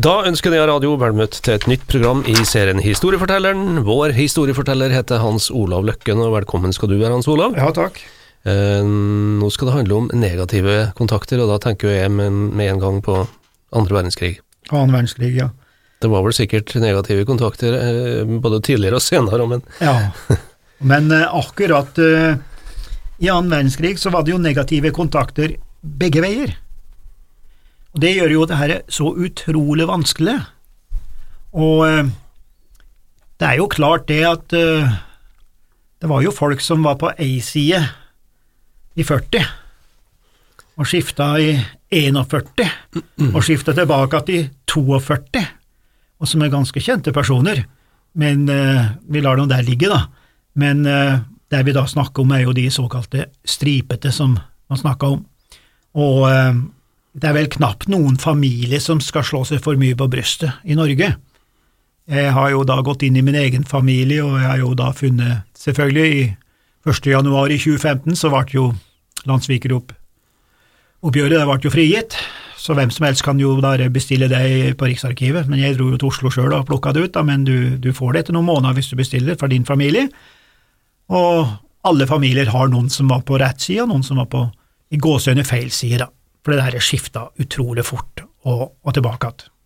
Da ønsker jeg Radio velmøtt til et nytt program i serien Historiefortelleren. Vår historieforteller heter Hans Olav Løkken, og velkommen skal du være, Hans Olav. Ja, takk. Eh, nå skal det handle om negative kontakter, og da tenker jeg med, en gang på andre verdenskrig. Annen verdenskrig, ja. Det var vel sikkert negative kontakter eh, både tidligere og senere, men Ja, men eh, akkurat i annen verdenskrig så var det jo negative kontakter begge veier. Og Det gjør jo det her så utrolig vanskelig. Og eh, det er jo klart det at eh, det var jo folk som var på ei side i 40, og skifta i 41, og skifta tilbake til 42, og som er ganske kjente personer. Men eh, vi lar dem der ligge, da. Men det vi da snakker om, er jo de såkalte stripete som man snakka om. Og det er vel knapt noen familie som skal slå seg for mye på brystet i Norge. Jeg har jo da gått inn i min egen familie, og jeg har jo da funnet Selvfølgelig, i 1. januar i 2015 så ble jo landssvikeroppgjøret det ble jo frigitt, så hvem som helst kan jo bare bestille det på Riksarkivet, men jeg dro jo til Oslo sjøl og plukka det ut, da, men du, du får det etter noen måneder hvis du bestiller for din familie. Og alle familier har noen som var på rett side, og noen som var på i gåseøyne feil side, da, for det der skifta utrolig fort og, og tilbake igjen.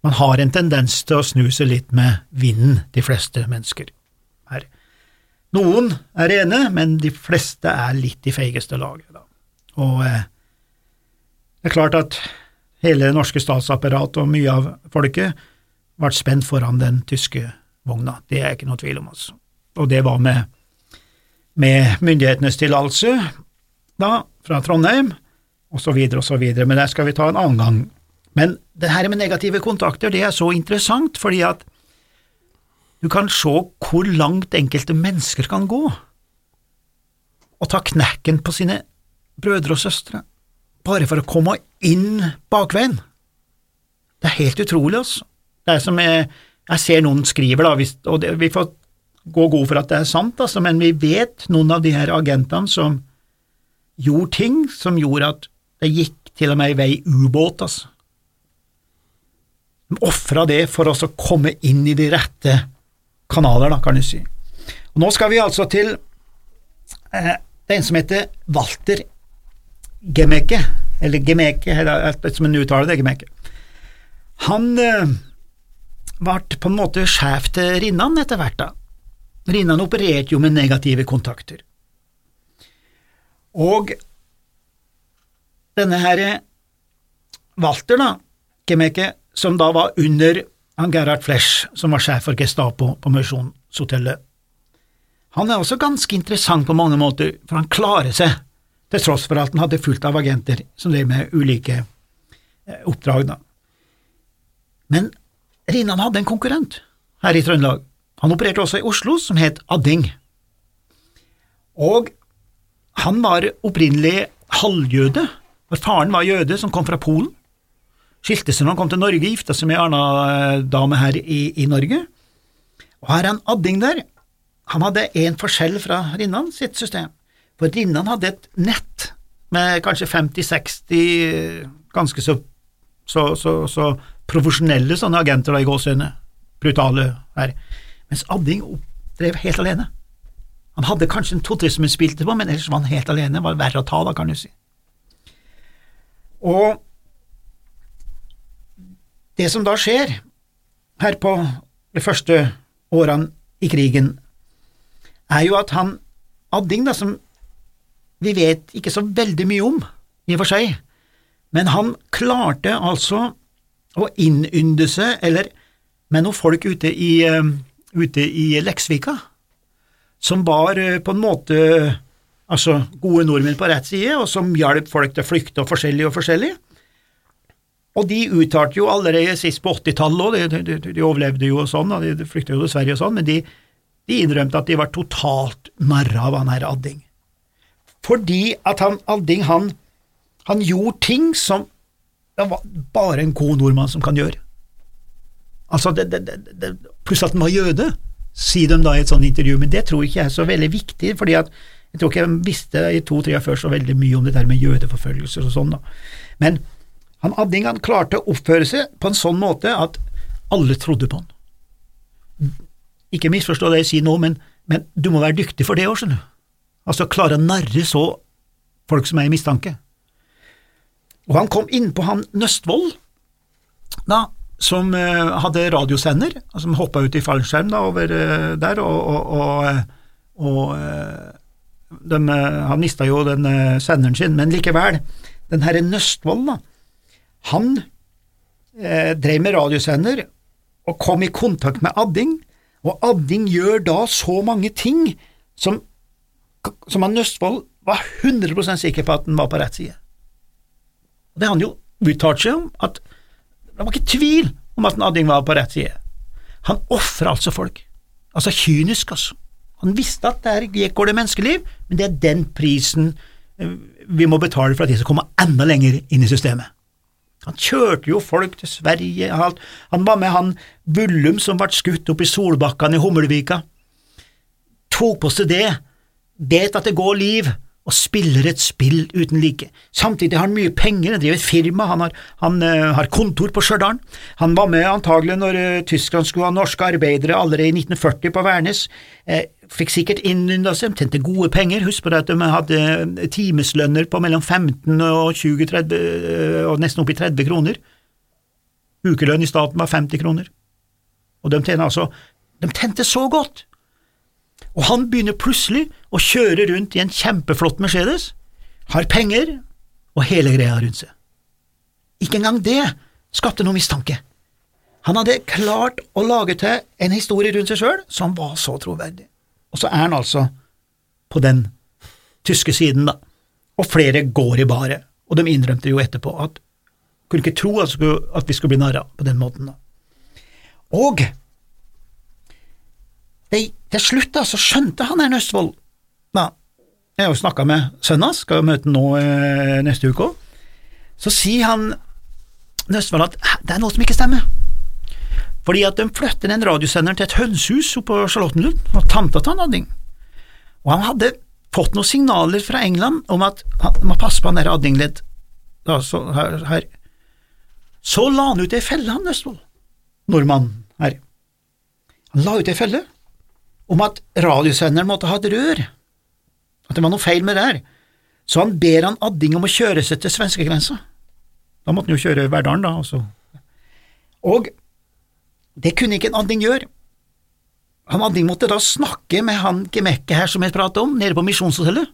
Man har en tendens til å snu seg litt med vinden, de fleste mennesker. Her. Noen er rene, men de fleste er litt i feigeste laget. Da. Og eh, det er klart at hele det norske statsapparatet og mye av folket ble spent foran den tyske vogna, det er ikke noe tvil om, altså. Og det var med, med myndighetenes tillatelse, da, fra Trondheim, så videre, men det skal vi ta en annen gang. Men det her med negative kontakter, det er så interessant, fordi at du kan se hvor langt enkelte mennesker kan gå, og ta knekken på sine brødre og søstre, bare for å komme inn bakveien. Det er helt utrolig, altså. Det er som jeg, jeg ser noen skriver, da, hvis, og det, vi får gå god for at det er sant, altså, men vi vet noen av de her agentene som gjorde ting som gjorde at det gikk til og med i vei ubåt, altså. De ofra det for oss å komme inn i de rette kanaler, da, kan du si. Og Nå skal vi altså til eh, det som heter Walter Gemeke, eller Gemeke, eller som en uttaler det, Gemeke. Han eh, ble på en måte sjef til Rinnan etter hvert, da. Rinnan opererte jo med negative kontakter. Og denne her Walter, da, Kemeke, som da var under han Gerhard Flesch, som var sjef for Gestapo på Misjonshotellet. Han er også ganske interessant på mange måter, for han klarer seg, til tross for at han hadde fullt av agenter som drev med ulike eh, oppdrag. da. Men Rinnan hadde en konkurrent her i Trøndelag. Han opererte også i Oslo, som het Adding. Og han var opprinnelig halvjøde, for faren var jøde som kom fra Polen. Skilte seg når han kom til Norge, gifta seg med ei anna dame her i, i, Norge. Og her er en Adding der. Han hadde en forskjell fra Rinnan sitt system, for Rinnan hadde et nett med kanskje 50–60 ganske så, så, så, så profesjonelle sånne agenter da, i gåsehudene, brutale her, mens Adding oppdrev helt alene. Han hadde kanskje en to-tre som han spilte på, men ellers var han helt alene, det var verre å ta da, kan du si. Og det som da skjer her på de første årene i krigen, er jo at han Adding, da, som vi vet ikke så veldig mye om, i og for seg, men han klarte altså å innynde seg, eller med noen folk ute i, uh, ute i Leksvika, som var uh, på en måte altså gode nordmenn på rett side, og som hjalp folk til å flykte og forskjellig og forskjellig. Og de uttalte jo allerede sist på 80-tallet òg, de, de, de, overlevde jo og sånn, og de flykta jo til Sverige og sånn, men de, de innrømte at de var totalt narra av han her Adding. Fordi at han Adding, han, han gjorde ting som det var bare en god nordmann som kan gjøre. Altså, det, det, det, Pluss at han var jøde, sier de da i et sånt intervju, men det tror ikke jeg er så veldig viktig, fordi at jeg tror ikke jeg visste i to-tre år før så veldig mye om det der med jødeforfølgelser og sånn, da. Men Han Adding han klarte å oppføre seg på en sånn måte at alle trodde på han. Ikke misforstå det jeg sier nå, men, men du må være dyktig for det òg, skjønner du. Altså klare å narre så folk som er i mistanke. Og han kom innpå han Nøstvold, da, som eh, hadde radiosender, som hoppa ut i fallskjerm da, over eh, der, og, og, og, og eh, de, eh, han mista jo den eh, senderen sin, men likevel, den herre Nøstvold, da, han eh, drev med radiosender og kom i kontakt med Adding, og Adding gjør da så mange ting som, som han Nøstvold var 100% sikker på at han var på rett side. Og Det har han jo uttalt seg om, at det var ikke tvil om at Adding var på rett side. Han ofrer altså folk. Altså kynisk, altså. Han visste at der går det menneskeliv, men det er den prisen eh, vi må betale for at de skal komme enda lenger inn i systemet. Han kjørte jo folk til Sverige, han var med han Bullum som ble skutt opp i Solbakkene i Hummelvika, tok på seg det, vet at det går liv, og spiller et spill uten like. Samtidig har han mye penger, han driver et firma, han har, han, uh, har kontor på Stjørdal. Han var med antagelig når uh, Tyskland skulle ha norske arbeidere allerede i 1940 på Værnes. Uh, fikk sikkert innynda seg, tjente gode penger. Husk på at de hadde timeslønner på mellom 15 og 20, 30, og nesten opp i 30 kroner. Ukelønn i staten var 50 kroner. Og de tjente altså De tjente så godt og han begynner plutselig å kjøre rundt i en kjempeflott Mercedes, har penger og hele greia rundt seg. Ikke engang det skapte noe mistanke. Han hadde klart å lage til en historie rundt seg sjøl som var så troverdig. Og så er han altså på den tyske siden, da, og flere går i baret, og de innrømte jo etterpå at kunne ikke tro at, vi skulle bli narra på den måten. da. Og til slutt da, så skjønte han her Østfold da, Jeg har jo snakka med sønnen hans, skal jo møte ham nå eh, neste uke òg. Så sier han Østfold at det er noe som ikke stemmer. Fordi at de flytter den radiosenderen til et hønsehus oppe på Charlottenlund, og tanta til han Adding. Og han hadde fått noen signaler fra England om at han må passe på han der Adding-ledd. Så, her, her. så la han ut ei felle, han Østfold, nordmannen her. Han la ut ei felle om at radiosenderen måtte ha et rør, at det var noe feil med det her, så han ber han Adding om å kjøre seg til svenskegrensa. Da måtte han jo kjøre Verdalen, da, altså. Og det kunne ikke en Adding gjøre. Han Adding måtte da snakke med han Gemekke her som jeg pratet om, nede på Misjonshotellet,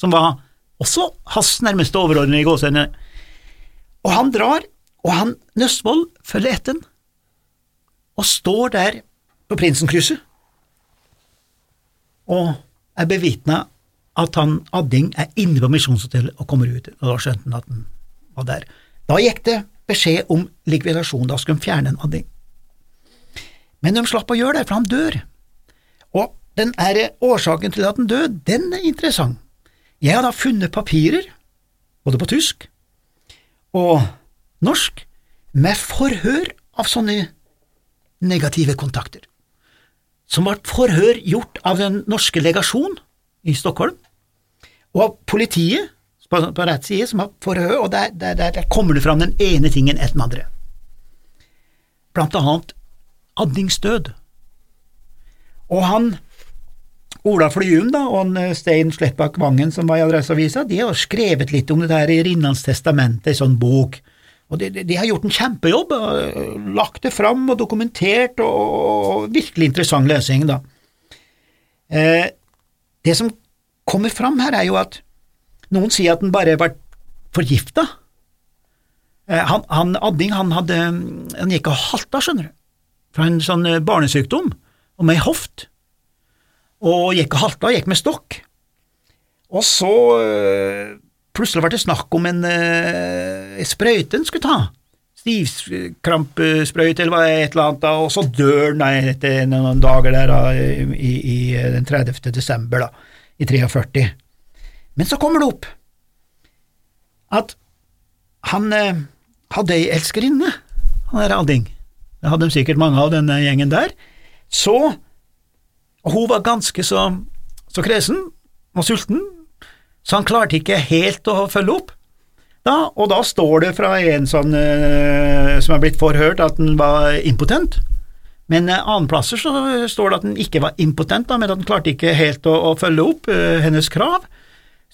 som var også hans nærmeste overordnede i gåsehendene. Og han drar, og han Nøstvold følger etter og står der på Prinsenkrysset og jeg bevitna at han Adding er inne på Misjonshotellet og kommer ut, og da skjønte han at han var der. Da gikk det beskjed om likvidasjon, da skulle de fjerne en Adding. Men de slapp å gjøre det, for han dør. Og den er årsaken til at han døde, den er interessant. Jeg har da funnet papirer, både på tysk og norsk, med forhør av sånne negative kontakter som ble forhør gjort av den norske legasjonen i Stockholm, og av politiet på, på rett side, som har forhør, og der, der, der, kommer det fram den ene tingen etter den andre. Blant annet adningsdød. Og han Ola Flyum da, og eh, Stein Slettbakk Vangen, som var i Adresseavisa, de har skrevet litt om det der i Rinnans testamente, en sånn bok og de, de, har gjort en kjempejobb, og lagt det fram og dokumentert, og, og virkelig interessant lesing, da. Eh, det som kommer fram her, er jo at noen sier at han bare ble forgifta. Eh, han, han, Adding han, hadde, han gikk og halta, skjønner du, fra en sånn eh, barnesykdom, og med hoft, og gikk og halta, gikk med stokk. Og så eh, Plutselig ble det snakk om en uh, sprøyte en skulle ta. Stivkrampesprøyte eller et eller annet, og så dør han etter noen dager der da, i, i, den 30. desember da, i 43. Men så kommer det opp at han eh, hadde ei elskerinne, han der Alding. Det hadde de sikkert mange av, denne gjengen der. Så og hun var ganske så, så kresen og sulten, så han klarte ikke helt å følge opp. Da, og da står det fra en sånn uh, som er blitt forhørt at han var impotent. Men uh, annenplasser så står det at han ikke var impotent, da, men at han klarte ikke helt å, å følge opp uh, hennes krav.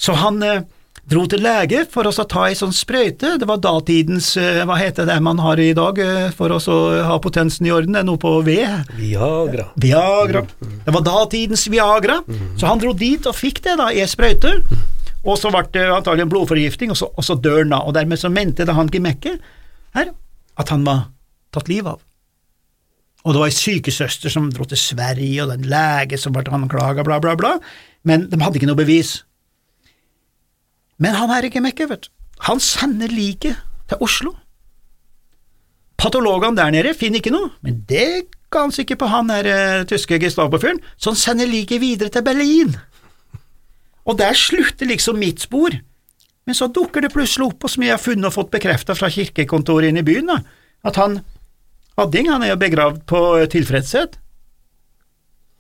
Så han eh, dro til lege for å ta ei sånn sprøyte, det var datidens, eh, hva heter det man har i dag eh, for å ha potensen i orden, det er noe på V? Viagra. Viagra. Det var datidens Viagra, så han dro dit og fikk det, da, ei sprøyte. Og så ble det antagelig en blodforgifting, og så, og så dør han da. Og dermed så mente det han Gimekke her at han var tatt livet av. Og det var ei sykesøster som dro til Sverige, og det en lege som ble anklaga, bla, bla, bla, men de hadde ikke noe bevis. Men han her Gimekke, vet du, han sender liket til Oslo. Patologene der nede finner ikke noe, men det ga han sikkert på han der eh, tyske Gestapo-fyren, så han sender liket videre til Berlin. Og der slutter liksom mitt spor. Men så dukker det plutselig opp, og som jeg har funnet og fått bekreftet fra kirkekontoret inne i byen, da, at han Hadding han er jo begravd på tilfredshet,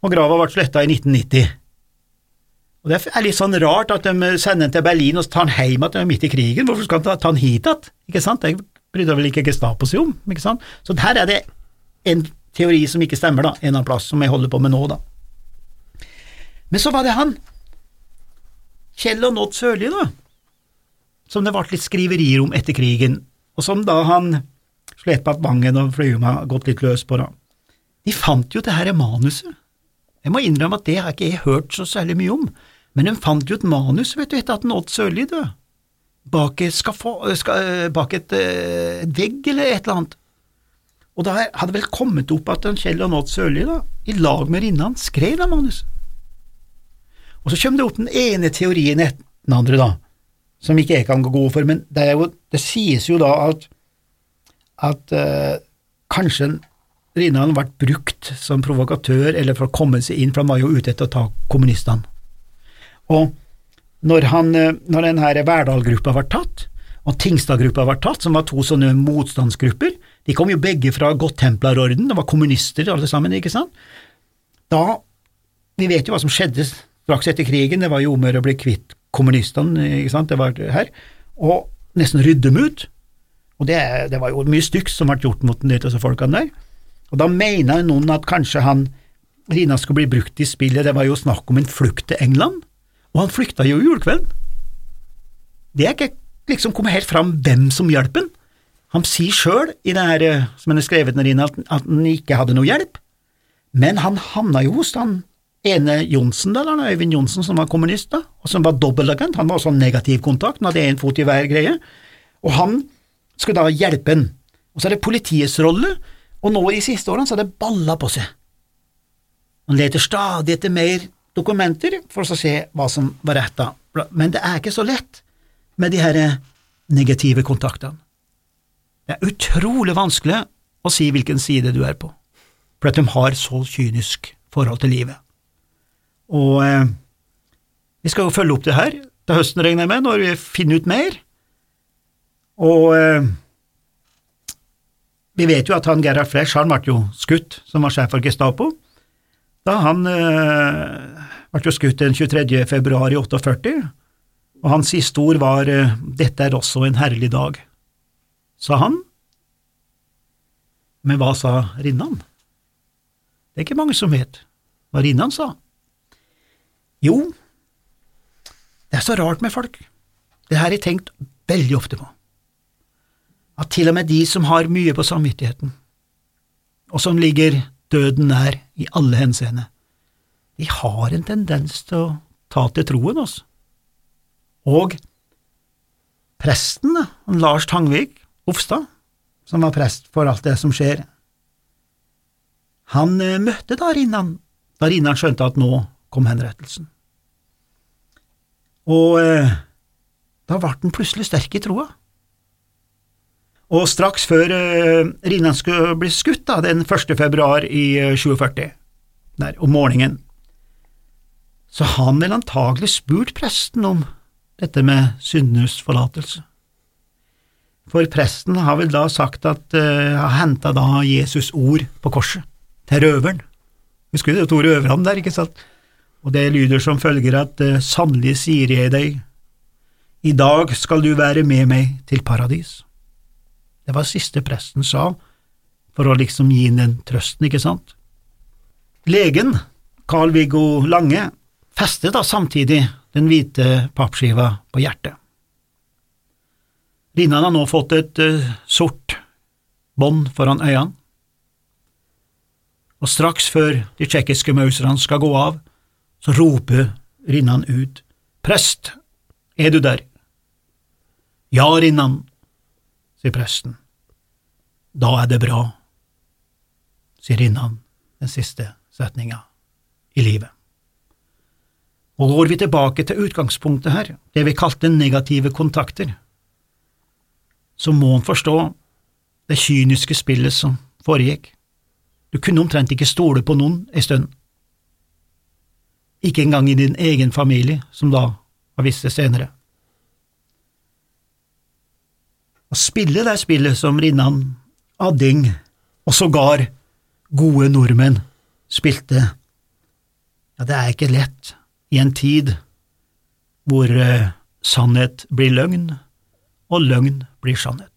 og grava ble sletta i 1990. Og Det er litt sånn rart at de sender han til Berlin og tar han hjem igjen midt i krigen. Hvorfor skal de ta han hit igjen? Ikke sant? Det brydde vel ikke Gestapo seg om. ikke sant? Så her er det en teori som ikke stemmer, da, en annen plass, som jeg holder på med nå, da. Men så var det han, Kjell og Nodd Sørli, da, som det ble litt skriverier om etter krigen, og som da han slet at Vangen og Fløyum har gått litt løs på, da. De fant jo det her manuset. Jeg må innrømme at det har ikke jeg hørt så særlig mye om, men de fant jo et manus, vet du, etter at Odd Sørli døde. Bak bak et, øh, vegg eller et eller annet. Og da hadde vel kommet opp at Kjell og Odd Sørli, da, i lag med Rinnan, skrev det manuset. Og så kommer det opp den ene teorien etter den andre, da, som ikke jeg kan gå god for, men det, jo, det sies jo da at, at uh, kanskje Rinnan ble brukt som provokatør eller for å komme seg inn, for han var jo ute etter å ta kommunistene. Og når, han, eh, når den her Verdal-gruppa var tatt, og Tingstad-gruppa var tatt, som var to sånne motstandsgrupper, de kom jo begge fra Godtemplarorden, det var kommunister alle sammen, ikke sant? Da, vi vet jo hva som skjedde straks etter krigen, det var jo om å gjøre å bli kvitt kommunistene, ikke sant, det var her, og nesten rydde dem ut, og det, det var jo mye stygt som ble gjort mot disse folkene der, og da mener noen at kanskje han Rina skulle bli brukt i spillet, det var jo snakk om en flukt til England, og han flykta jo julekvelden. Det er ikke liksom kommet helt fram hvem som hjalp han. Han sier sjøl i det her eh, som han har skrevet Rina, at han ikke hadde noe hjelp, men han havna jo hos han ene Johnsen, eller da, Øyvind Johnsen, som var kommunist, da, og som var dobbeltagent, han var også negativ kontakt, han hadde én fot i hver greie, og han skulle da hjelpe en. Og så er det politiets rolle, og nå i siste årene så har det balla på seg. Han leter stadig etter mer dokumenter for å se hva som var rett da, men det er ikke så lett med de her negative kontaktene. Det er utrolig vanskelig å si hvilken side du er på, for at de har så kynisk forhold til livet. Og eh, vi skal jo følge opp det her til høsten, regner jeg med, når vi finner ut mer. Og eh, vi vet jo at han Gerhard Flesch han ble jo skutt, som var sjef for Gestapo. Da han eh, ble jo skutt den 23. februar i 48, og hans siste ord var eh, Dette er også en herlig dag, sa han. Men hva sa Rinnan? Det er ikke mange som vet hva Rinnan sa. Jo, det er så rart med folk. Det her har jeg tenkt veldig ofte på. At til og med de som har mye på samvittigheten, og som ligger døden nær i alle henseende, de har en tendens til å ta til troen, altså. Og presten, Lars Tangvik Hofstad, som var prest for alt det som skjer, han eh, møtte da Rinnan, da Rinnan skjønte at nå kom henrettelsen. Og eh, da ble han plutselig sterk i troa. Og straks før eh, Rinnan skulle bli skutt, da, den 1. februar i eh, 47, der om morgenen, så han vel antagelig spurt presten om dette med syndenes forlatelse. For presten har vel da sagt at uh, har henta da Jesus ord på korset, til røveren. Husker du de to røverne der, ikke sant? Og det lyder som følger at uh, sannelig sier jeg deg, I dag skal du være med meg til paradis. Det var siste presten sa, for å liksom gi inn den trøsten, ikke sant? Legen, Carl-Viggo Lange, festet da samtidig den hvite pappskiva på hjertet. Rinnan har nå fått et uh, sort bånd foran øynene, og straks før de tsjekkiske mauserne skal gå av, så roper Rinnan ut, Prest, er du der? Ja, Rinnan, sier presten. Da er det bra, sier Rinnan den siste setninga i livet. Og går vi tilbake til utgangspunktet her, det vi kalte negative kontakter, så må en forstå det kyniske spillet som foregikk. Du kunne omtrent ikke stole på noen ei stund. Ikke engang i din egen familie, som da har vist det senere. Å spille det spillet som Rinnan, Adding og sågar gode nordmenn spilte, ja, det er ikke lett i en tid hvor uh, sannhet blir løgn, og løgn blir sannhet.